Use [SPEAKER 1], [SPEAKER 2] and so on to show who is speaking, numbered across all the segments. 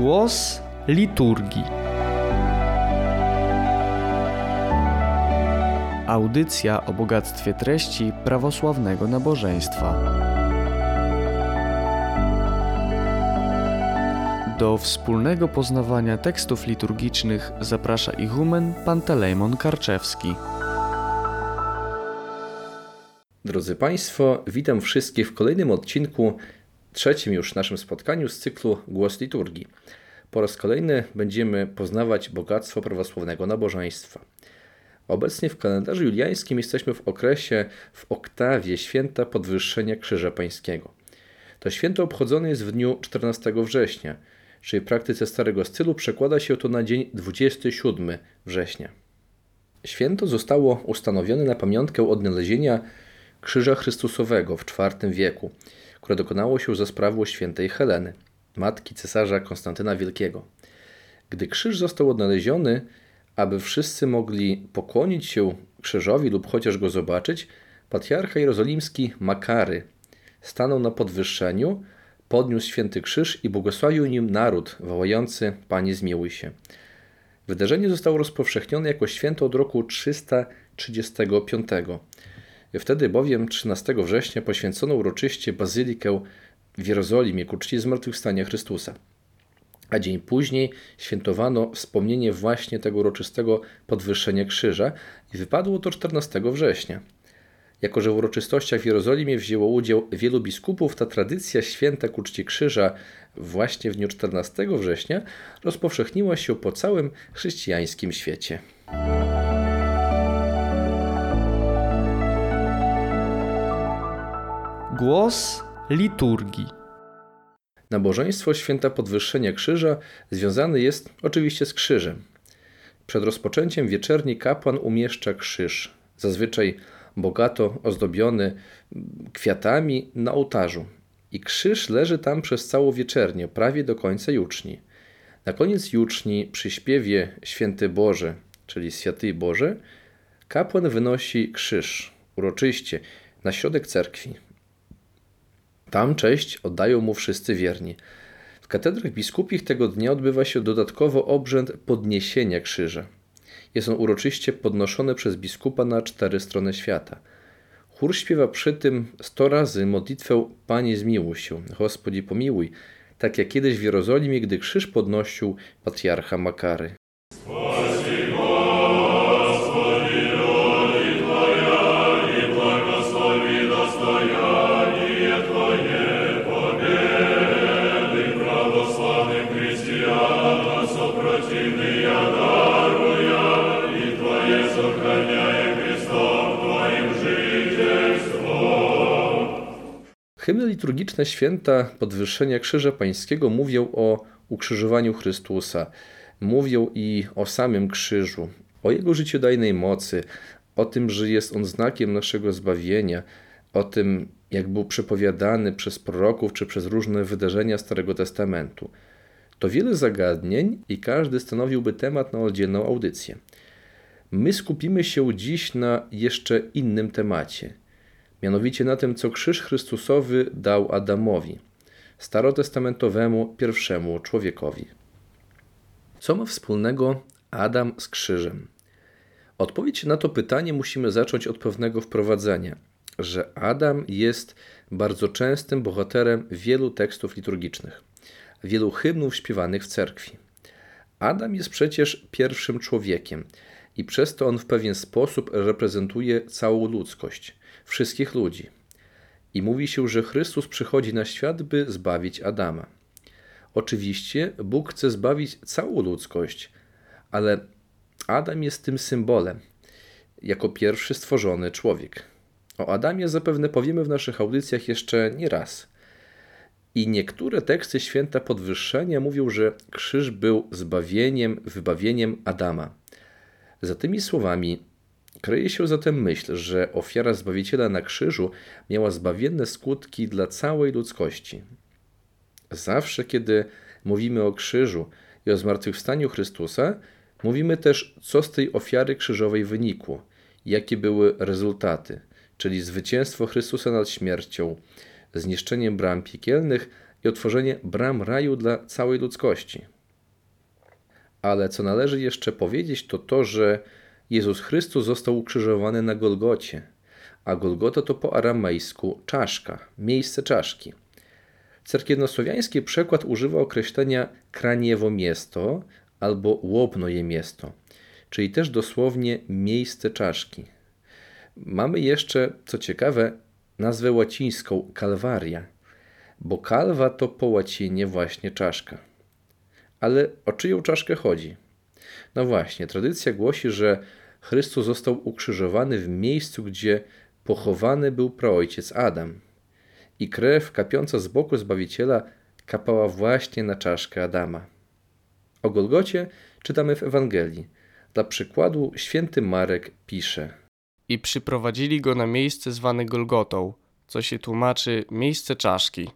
[SPEAKER 1] Głos liturgii. Audycja o bogactwie treści prawosławnego nabożeństwa. Do wspólnego poznawania tekstów liturgicznych zaprasza ichumen Pantelejmon Karczewski.
[SPEAKER 2] Drodzy Państwo, witam wszystkich w kolejnym odcinku, trzecim już naszym spotkaniu z cyklu Głos Liturgii. Po raz kolejny będziemy poznawać bogactwo prawosławnego nabożeństwa. Obecnie w kalendarzu juliańskim jesteśmy w okresie, w oktawie święta podwyższenia Krzyża Pańskiego. To święto obchodzone jest w dniu 14 września, czyli w praktyce starego stylu przekłada się to na dzień 27 września. Święto zostało ustanowione na pamiątkę odnalezienia Krzyża Chrystusowego w IV wieku, które dokonało się za sprawą świętej Heleny, matki cesarza Konstantyna Wielkiego. Gdy krzyż został odnaleziony, aby wszyscy mogli pokłonić się krzyżowi lub chociaż go zobaczyć, patriarcha jerozolimski Makary stanął na podwyższeniu, podniósł święty krzyż i błogosławił nim naród, wołający Panie zmiłuj się. Wydarzenie zostało rozpowszechnione jako święto od roku 335. Wtedy bowiem 13 września poświęcono uroczyście bazylikę w Jerozolimie ku czci zmartwychwstania Chrystusa. A dzień później świętowano wspomnienie właśnie tego uroczystego podwyższenia krzyża i wypadło to 14 września. Jako, że w uroczystościach w Jerozolimie wzięło udział wielu biskupów, ta tradycja święta ku czci krzyża właśnie w dniu 14 września rozpowszechniła się po całym chrześcijańskim świecie.
[SPEAKER 1] Głos liturgii.
[SPEAKER 2] Nabożeństwo święta podwyższenia krzyża związane jest oczywiście z krzyżem. Przed rozpoczęciem wieczerni kapłan umieszcza krzyż, zazwyczaj bogato ozdobiony kwiatami na ołtarzu. I krzyż leży tam przez całą wieczernię, prawie do końca juczni. Na koniec juczni przy śpiewie Święty Boże, czyli Święty Boże, kapłan wynosi krzyż uroczyście na środek cerkwi. Tam cześć oddają mu wszyscy wierni. W katedrach biskupich tego dnia odbywa się dodatkowo obrzęd podniesienia krzyża. Jest on uroczyście podnoszony przez biskupa na cztery strony świata. Chór śpiewa przy tym sto razy modlitwę Panie zmiłuj się, Gospodzi pomiłuj, tak jak kiedyś w Jerozolimie, gdy krzyż podnosił patriarcha Makary. Hymny liturgiczne święta podwyższenia Krzyża Pańskiego mówią o ukrzyżowaniu Chrystusa, mówią i o samym krzyżu, o Jego życiodajnej mocy, o tym, że jest On znakiem naszego zbawienia, o tym, jak był przepowiadany przez proroków czy przez różne wydarzenia Starego Testamentu. To wiele zagadnień i każdy stanowiłby temat na oddzielną audycję. My skupimy się dziś na jeszcze innym temacie – mianowicie na tym, co krzyż Chrystusowy dał Adamowi, starotestamentowemu pierwszemu człowiekowi. Co ma wspólnego Adam z krzyżem? Odpowiedź na to pytanie musimy zacząć od pewnego wprowadzenia, że Adam jest bardzo częstym bohaterem wielu tekstów liturgicznych, wielu hymnów śpiewanych w cerkwi. Adam jest przecież pierwszym człowiekiem i przez to on w pewien sposób reprezentuje całą ludzkość wszystkich ludzi. I mówi się, że Chrystus przychodzi na świat, by zbawić Adama. Oczywiście Bóg chce zbawić całą ludzkość, ale Adam jest tym symbolem, jako pierwszy stworzony człowiek. O Adamie zapewne powiemy w naszych audycjach jeszcze nie raz. I niektóre teksty święta podwyższenia mówią, że krzyż był zbawieniem, wybawieniem Adama. Za tymi słowami Kryje się zatem myśl, że ofiara Zbawiciela na krzyżu miała zbawienne skutki dla całej ludzkości. Zawsze, kiedy mówimy o krzyżu i o zmartwychwstaniu Chrystusa, mówimy też, co z tej ofiary krzyżowej wynikło, jakie były rezultaty, czyli zwycięstwo Chrystusa nad śmiercią, zniszczeniem bram piekielnych i otworzenie bram raju dla całej ludzkości. Ale co należy jeszcze powiedzieć, to to, że Jezus Chrystus został ukrzyżowany na Golgocie, a Golgota to po aramejsku czaszka, miejsce czaszki. Cerkiewnosłowiański przekład używa określenia kraniewo miasto albo łobnoje miasto, czyli też dosłownie miejsce czaszki. Mamy jeszcze, co ciekawe, nazwę łacińską kalwaria, bo kalwa to po łacinie właśnie czaszka. Ale o czyją czaszkę chodzi? No właśnie, tradycja głosi, że Chrystus został ukrzyżowany w miejscu, gdzie pochowany był praojciec Adam. I krew kapiąca z boku Zbawiciela kapała właśnie na czaszkę Adama. O Golgocie czytamy w Ewangelii. Dla przykładu święty Marek pisze:
[SPEAKER 1] I przyprowadzili go na miejsce zwane Golgotą, co się tłumaczy miejsce czaszki.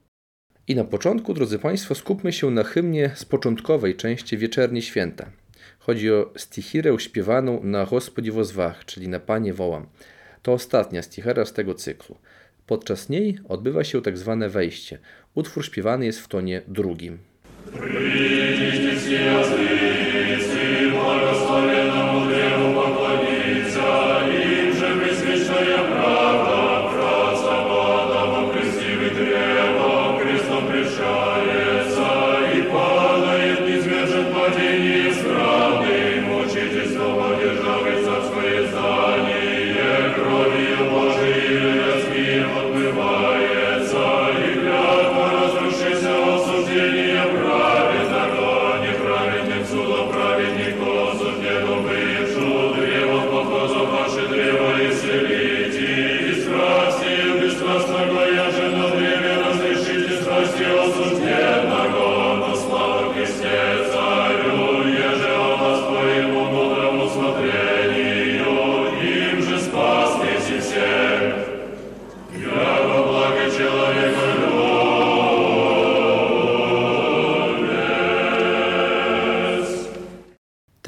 [SPEAKER 2] I na początku, drodzy Państwo, skupmy się na hymnie z początkowej części Wieczerni Święta. Chodzi o stichirę śpiewaną na Gospodzi wozwach, czyli na Panie wołam. To ostatnia stichera z tego cyklu. Podczas niej odbywa się tak zwane wejście. Utwór śpiewany jest w tonie drugim.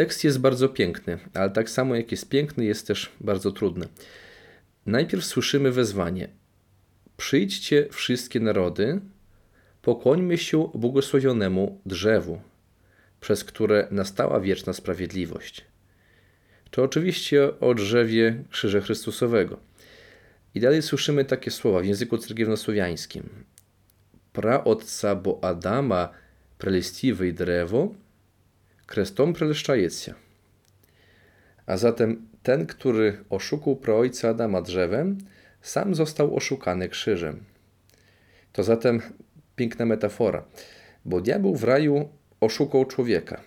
[SPEAKER 2] Tekst jest bardzo piękny, ale tak samo jak jest piękny, jest też bardzo trudny. Najpierw słyszymy wezwanie: Przyjdźcie wszystkie narody, pokłońmy się błogosławionemu drzewu, przez które nastała wieczna sprawiedliwość. To oczywiście o drzewie Krzyża Chrystusowego. I dalej słyszymy takie słowa w języku cerkiewnosłowiańskim. Pra otca bo Adama prelestiwej drewo, krestom preleszczajecja. A zatem ten, który oszukał praojca Adama drzewem, sam został oszukany krzyżem. To zatem piękna metafora, bo diabeł w raju oszukał człowieka,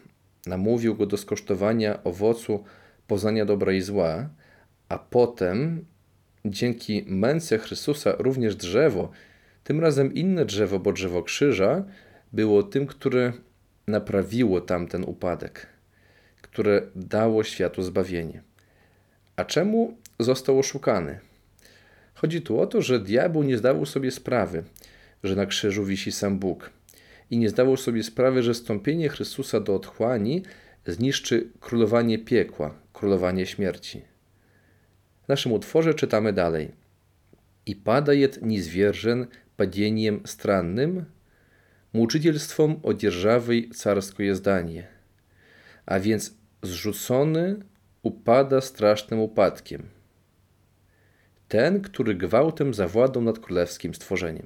[SPEAKER 2] namówił go do skosztowania owocu poznania dobra i zła, a potem dzięki męce Chrystusa również drzewo, tym razem inne drzewo, bo drzewo krzyża, było tym, które naprawiło tamten upadek, które dało światu zbawienie. A czemu został oszukany? Chodzi tu o to, że diabeł nie zdawał sobie sprawy, że na krzyżu wisi sam Bóg i nie zdawał sobie sprawy, że stąpienie Chrystusa do otchłani zniszczy królowanie piekła, królowanie śmierci. W naszym utworze czytamy dalej. I padajet niezwierzен падением странным, muczycielstwom odzierżawej carskoje zdanie. A więc zrzucony upada strasznym upadkiem. Ten, który gwałtem zawładał nad królewskim stworzeniem.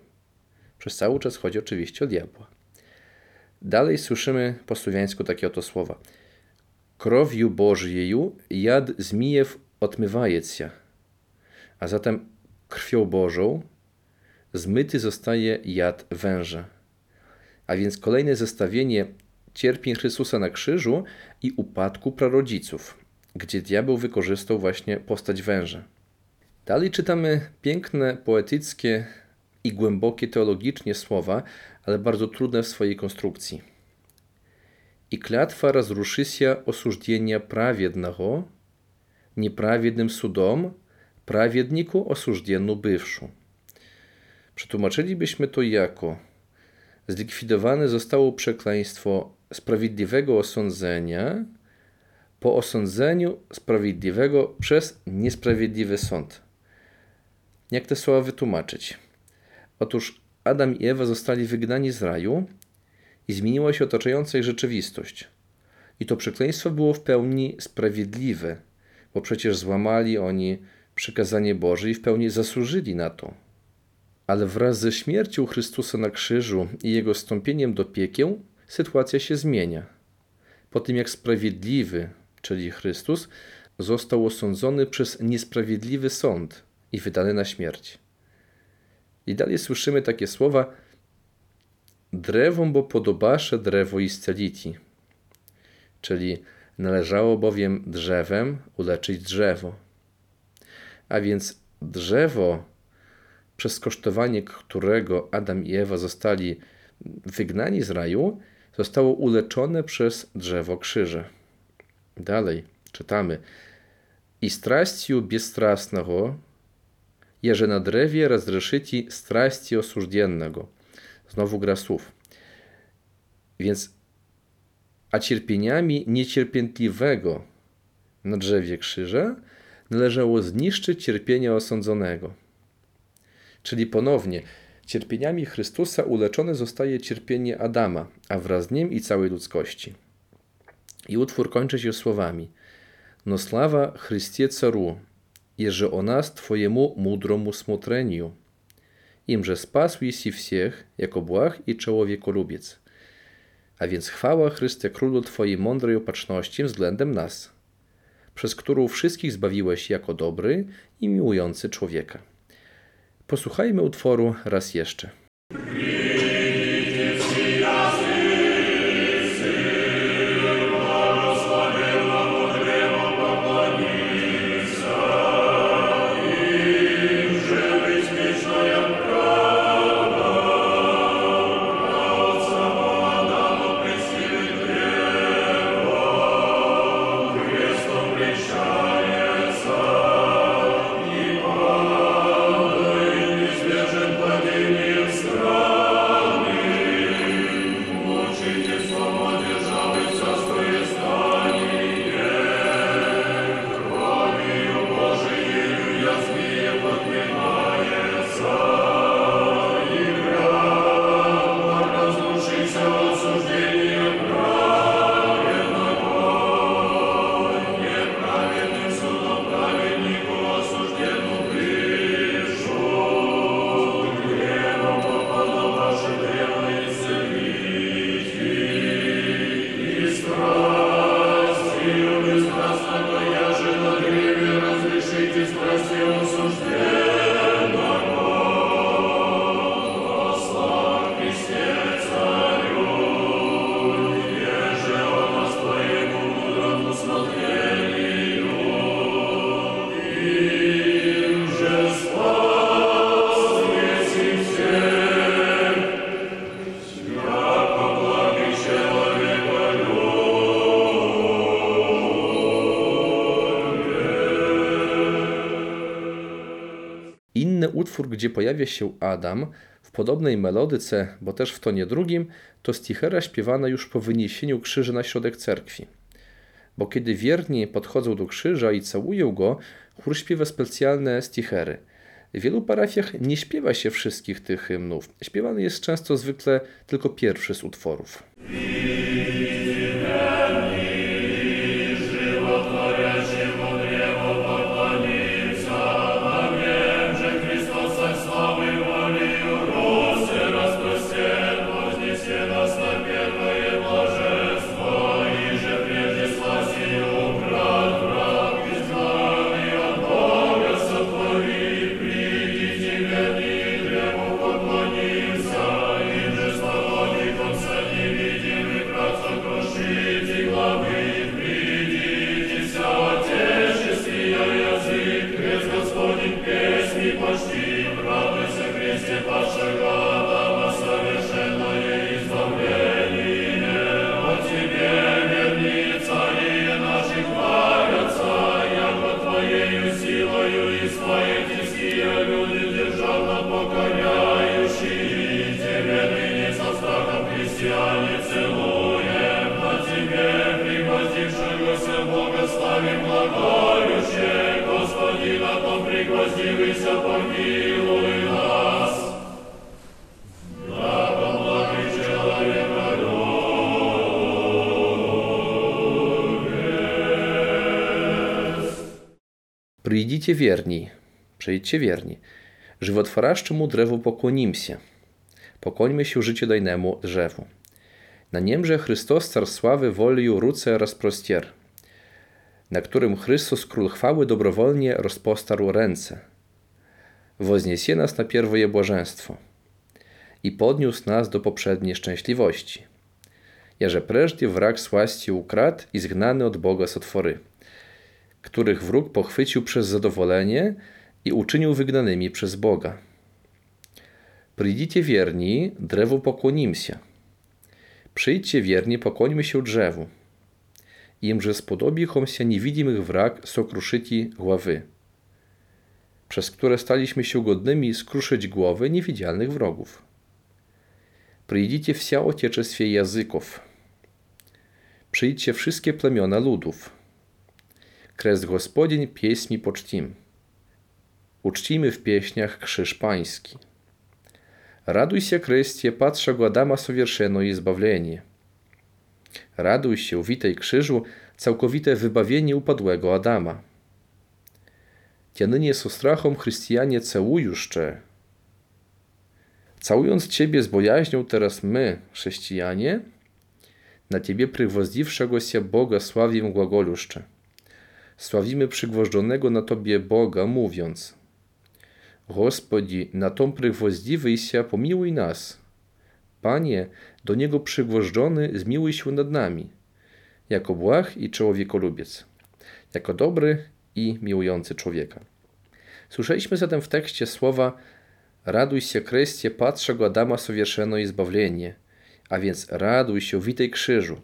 [SPEAKER 2] Przez cały czas chodzi oczywiście o diabła. Dalej słyszymy po słowiańsku takie oto słowa. Krowiu Bożieju jad zmijew odmywajec A zatem krwią Bożą zmyty zostaje jad węża a więc kolejne zestawienie cierpień Chrystusa na krzyżu i upadku prarodziców, gdzie diabeł wykorzystał właśnie postać węża. Dalej czytamy piękne, poetyckie i głębokie teologicznie słowa, ale bardzo trudne w swojej konstrukcji. I klatwa rozruszy się osużdzenia prawiednego, nieprawiednym sudom, prawiedniku osużdziennu bywszu. Przetłumaczylibyśmy to jako zlikwidowane zostało przekleństwo sprawiedliwego osądzenia po osądzeniu sprawiedliwego przez niesprawiedliwy sąd. Jak te słowa wytłumaczyć? Otóż
[SPEAKER 3] Adam i Ewa zostali wygnani z raju i zmieniła się otaczająca ich rzeczywistość. I to przekleństwo było w pełni sprawiedliwe, bo przecież złamali oni przykazanie Boże i w pełni zasłużyli na to. Ale wraz ze śmiercią Chrystusa na krzyżu i jego stąpieniem do piekieł, sytuacja się zmienia. Po tym jak sprawiedliwy, czyli Chrystus, został osądzony przez niesprawiedliwy sąd i wydany na śmierć. I dalej słyszymy takie słowa: Drewom, bo podobasze drewo i scelici. Czyli należało bowiem drzewem uleczyć drzewo. A więc drzewo, przez kosztowanie którego Adam i Ewa zostali wygnani z raju, zostało uleczone przez drzewo krzyża. Dalej czytamy. I straściu bezstrasnego, jeże na drewie rozrzeszyci straści osużdziennego. Znowu gra słów. Więc a cierpieniami niecierpiętliwego na drzewie krzyża należało zniszczyć cierpienie osądzonego. Czyli ponownie, cierpieniami Chrystusa uleczone zostaje cierpienie Adama, a wraz z nim i całej ludzkości. I utwór kończy się słowami: No sława Chrystie Caru, jeże o nas Twojemu mudromu smotreniu, imże spasł jesi wsiech, jako błah i człowiekolubiec. A więc chwała Chryste Królu Twojej mądrej opatrzności względem nas, przez którą wszystkich zbawiłeś jako dobry i miłujący człowieka. Posłuchajmy utworu raz jeszcze. Inny utwór, gdzie pojawia się Adam podobnej melodyce, bo też w tonie drugim, to stichera śpiewana już po wyniesieniu krzyża na środek cerkwi. Bo kiedy wierni podchodzą do krzyża i całują go, chór śpiewa specjalne stichery. W wielu parafiach nie śpiewa się wszystkich tych hymnów. Śpiewany jest często zwykle tylko pierwszy z utworów.
[SPEAKER 2] Придите верни, przyjdźcie wierni. Żywotwaraszczemu drewu pokłonim się. Pokłońmy się życie dajnemu drzewu. Na niemże Chrystos car sławy wolił ruce rozprostier, na którym Chrystus król chwały dobrowolnie rozpostarł ręce – Wozniesie nas na pierwoje błażeństwo i podniósł nas do poprzedniej szczęśliwości. Jarze prężnie wrak słaści ukradł i zgnany od Boga sotwory, których wróg pochwycił przez zadowolenie i uczynił wygnanymi przez Boga. Przyjdźcie wierni, drewu pokłonim się. Przyjdźcie wierni, pokłońmy się drzewu. Imże spodobichom się niewidzimych wrak sokruszyci głowy przez które staliśmy się godnymi skruszyć głowy niewidzialnych wrogów. Przyjdziecie wsia ocieczestwie języków. Przyjdźcie wszystkie plemiona ludów. Kres Gospodzień pieśmi poczcim. Uczcimy w pieśniach krzyż pański. Raduj się, Krystie, patrzego Adama sowieszeno i zbawienie. Raduj się, witaj krzyżu, całkowite wybawienie upadłego Adama. Tianynie z ostrachą chrystianie cełujuszcze. Całując Ciebie z bojaźnią teraz my, chrześcijanie, na Ciebie przywozdziwszego się Boga sławię głagoluszcze. Sławimy przygwożdżonego na Tobie Boga, mówiąc Gospodzi, na tą przywozdziwy się pomiłuj nas. Panie, do Niego przygwożdżony zmiłuj się nad nami, jako błah i człowiekolubiec, jako dobry i miłujący człowieka. Słyszeliśmy zatem w tekście słowa Raduj się, Chrystie, patrzę go Adama sowieszeno i zbawienie, a więc raduj się, witaj krzyżu,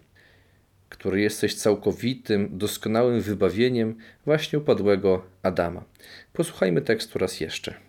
[SPEAKER 2] który jesteś całkowitym, doskonałym wybawieniem właśnie upadłego Adama. Posłuchajmy tekstu raz jeszcze.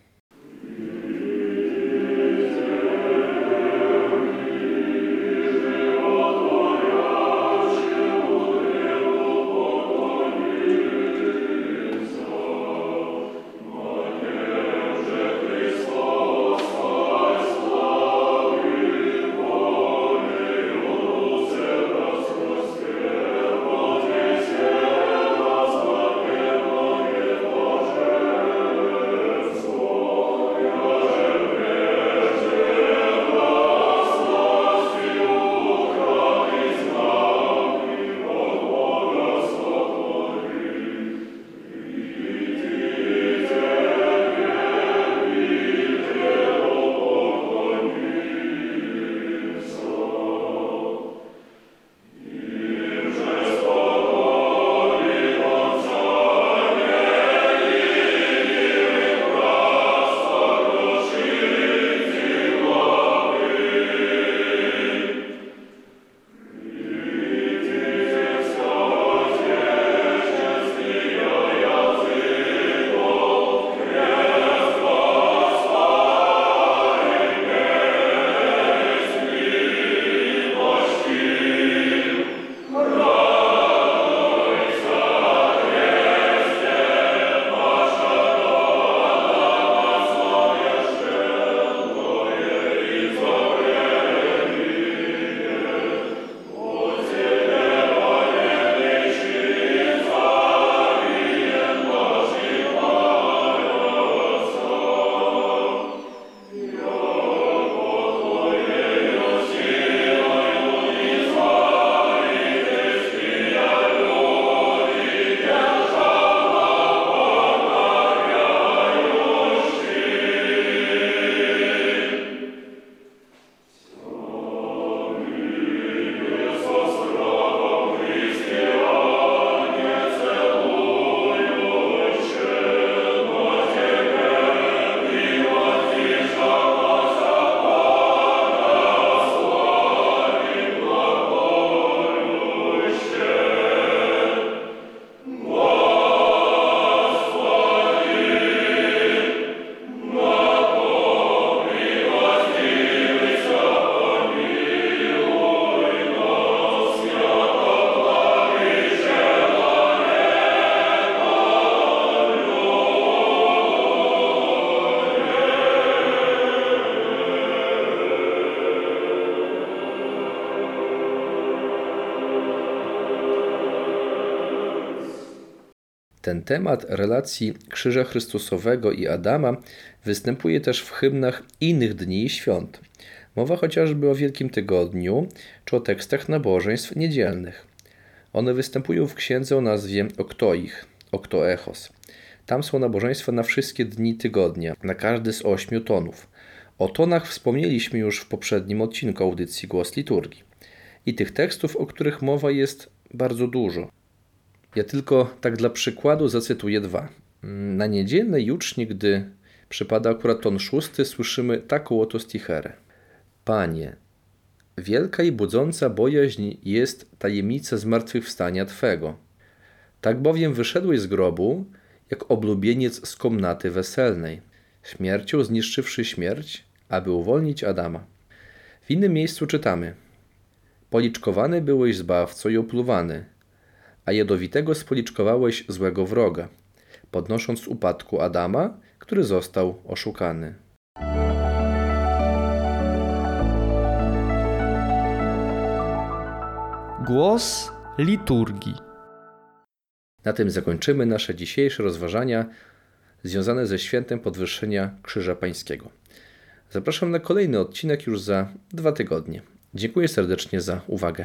[SPEAKER 2] Ten temat relacji Krzyża Chrystusowego i Adama występuje też w hymnach innych dni i świąt. Mowa chociażby o Wielkim Tygodniu czy o tekstach nabożeństw niedzielnych. One występują w księdze o nazwie Oktoich, Oktoechos. Tam są nabożeństwa na wszystkie dni tygodnia, na każdy z ośmiu tonów. O tonach wspomnieliśmy już w poprzednim odcinku audycji Głos Liturgii. I tych tekstów, o których mowa jest bardzo dużo. Ja tylko tak dla przykładu zacytuję dwa. Na niedzielnej juczni, gdy przypada akurat ton szósty, słyszymy taką oto sticherę. Panie, wielka i budząca bojaźń jest tajemnica zmartwychwstania Twego. Tak bowiem wyszedłeś z grobu, jak oblubieniec z komnaty weselnej, śmiercią zniszczywszy śmierć, aby uwolnić Adama. W innym miejscu czytamy: Policzkowany byłeś zbawco i opluwany, a jadowitego spoliczkowałeś złego wroga, podnosząc z upadku Adama, który został oszukany.
[SPEAKER 1] Głos liturgii.
[SPEAKER 2] Na tym zakończymy nasze dzisiejsze rozważania związane ze świętem podwyższenia Krzyża Pańskiego. Zapraszam na kolejny odcinek już za dwa tygodnie. Dziękuję serdecznie za uwagę.